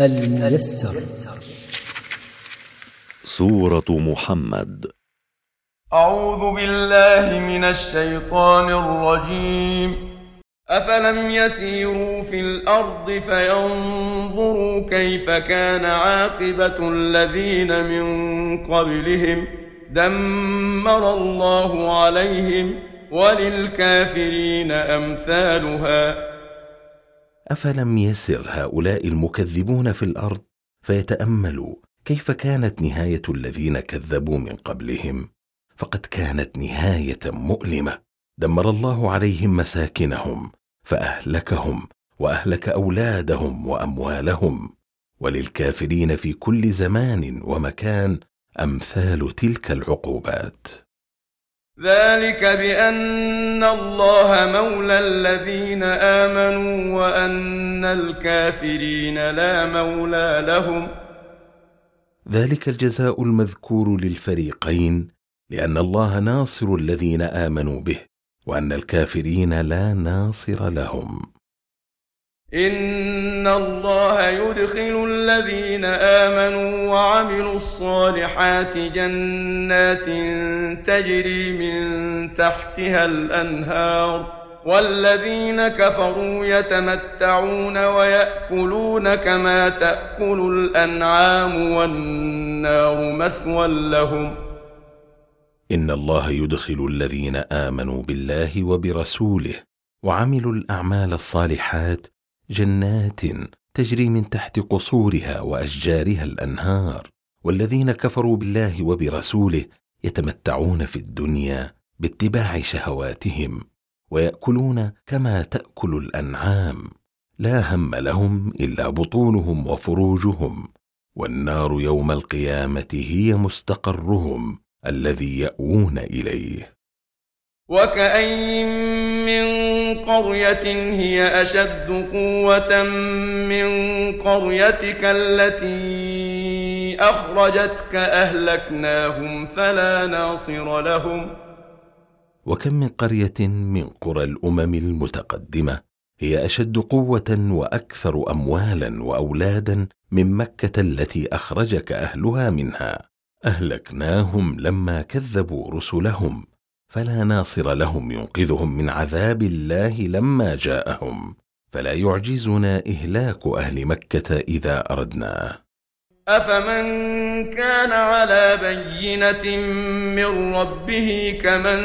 الميسر. سورة محمد. أعوذ بالله من الشيطان الرجيم. أفلم يسيروا في الأرض فينظروا كيف كان عاقبة الذين من قبلهم. دمر الله عليهم وللكافرين أمثالها. أفلم يسر هؤلاء المكذبون في الأرض؟ فيتأملوا كيف كانت نهاية الذين كذبوا من قبلهم؟ فقد كانت نهاية مؤلمة. دمر الله عليهم مساكنهم فأهلكهم وأهلك أولادهم وأموالهم. وللكافرين في كل زمان ومكان أمثال تلك العقوبات. ذلك بأن الله مولى الذين آمنوا وأن الكافرين لا مولى لهم. ذلك الجزاء المذكور للفريقين لأن الله ناصر الذين آمنوا به وأن الكافرين لا ناصر لهم. إن الله يدخل الذين آمنوا وعملوا الصالحات جنات تجري من تحتها الأنهار والذين كفروا يتمتعون ويأكلون كما تأكل الأنعام والنار مثوى لهم ان الله يدخل الذين امنوا بالله وبرسوله وعملوا الاعمال الصالحات جنات تجري من تحت قصورها وأشجارها الأنهار والذين كفروا بالله وبرسوله يتمتعون في الدنيا باتباع شهواتهم ويأكلون كما تأكل الأنعام. لا هم لهم إلا بطونهم وفروجهم والنار يوم القيامة هي مستقرهم الذي يأوون إليه. وكأين من قرية هي أشد قوة من قريتك التي أخرجتك أهلكناهم فلا ناصر لهم. وكم من قرية من قرى الأمم المتقدمة هي أشد قوة وأكثر اموالا وأولادا من مكة التي أخرجك أهلها منها. أهلكناهم لما كذبوا رسلهم. فلا ناصر لهم ينقذهم من عذاب الله لما جاءهم فلا يعجزنا إهلاك أهل مكة إذا اردناه أفمن كان على بينة من ربه كمن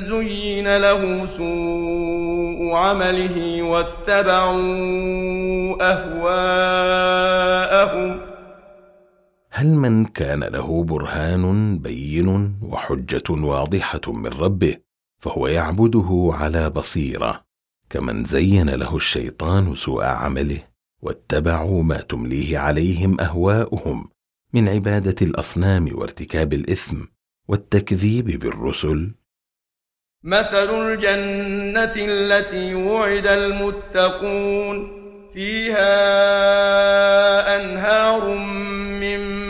زين له سوء عمله واتبعوا أهواءهم هل من كان له برهان بين وحجة واضحة من ربه فهو يعبده على بصيرة كمن زين له الشيطان سوء عمله واتبعوا ما تمليه عليهم أهواؤهم من عبادة الأصنام وارتكاب الإثم والتكذيب بالرسل. مثل الجنة التي وعد المتقون فيها أنهار من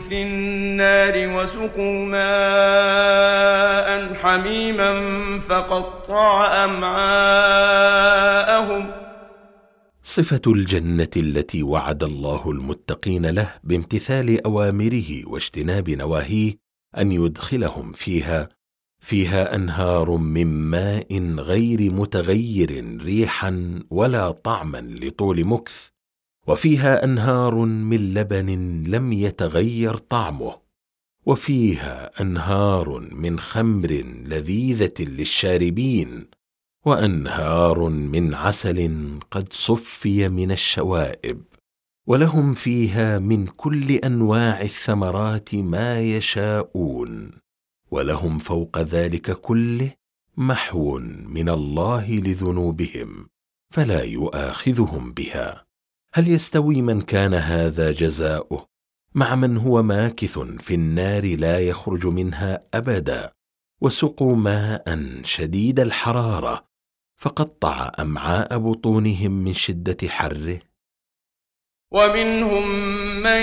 في النار وسقوا ماء حميما فقطع أمعاءهم. صفة الجنة التي وعد الله المتقين له بامتثال أوامره واجتناب نواهيه أن يدخلهم فيها فيها أنهار من ماء غير متغير ريحا ولا طعما لطول مكث وفيها أنهار من لبن لم يتغير طعمه وفيها أنهار من خمر لذيذة للشاربين وأنهار من عسل قد صفي من الشوائب ولهم فيها من كل أنواع الثمرات ما يشاءون ولهم فوق ذلك كله محو من الله لذنوبهم فلا يؤاخذهم بها. هل يستوي من كان هذا جزاؤه؟ مع من هو ماكث في النار لا يخرج منها أبدا وسقوا ماء شديد الحرارة فقطع أمعاء بطونهم من شدة حره. ومنهم من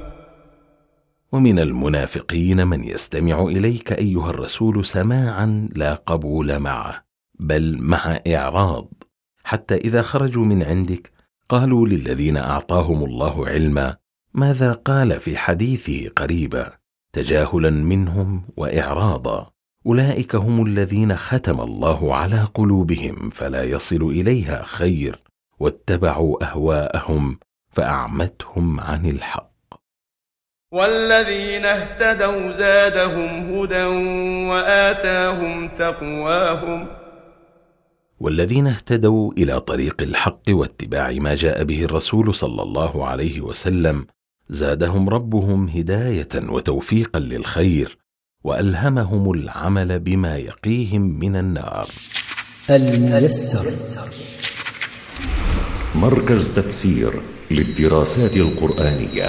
ومن المنافقين من يستمع إليك أيها الرسول سماعا لا قبول معه بل مع إعراض. حتى إذا خرجوا من عندك قالوا للذين أعطاهم الله علما ماذا قال في حديثه قريبا؟ تجاهلا منهم واعراضا. أولئك هم الذين ختم الله على قلوبهم فلا يصل إليها خير واتبعوا أهواءهم فأعمتهم عن الحق. والذين اهتدوا زادهم هدى وآتاهم تقواهم. والذين اهتدوا إلى طريق الحق واتباع ما جاء به الرسول صلى الله عليه وسلم زادهم ربهم هداية وتوفيقا للخير وألهمهم العمل بما يقيهم من النار. الميسر. مركز تفسير للدراسات القرآنية.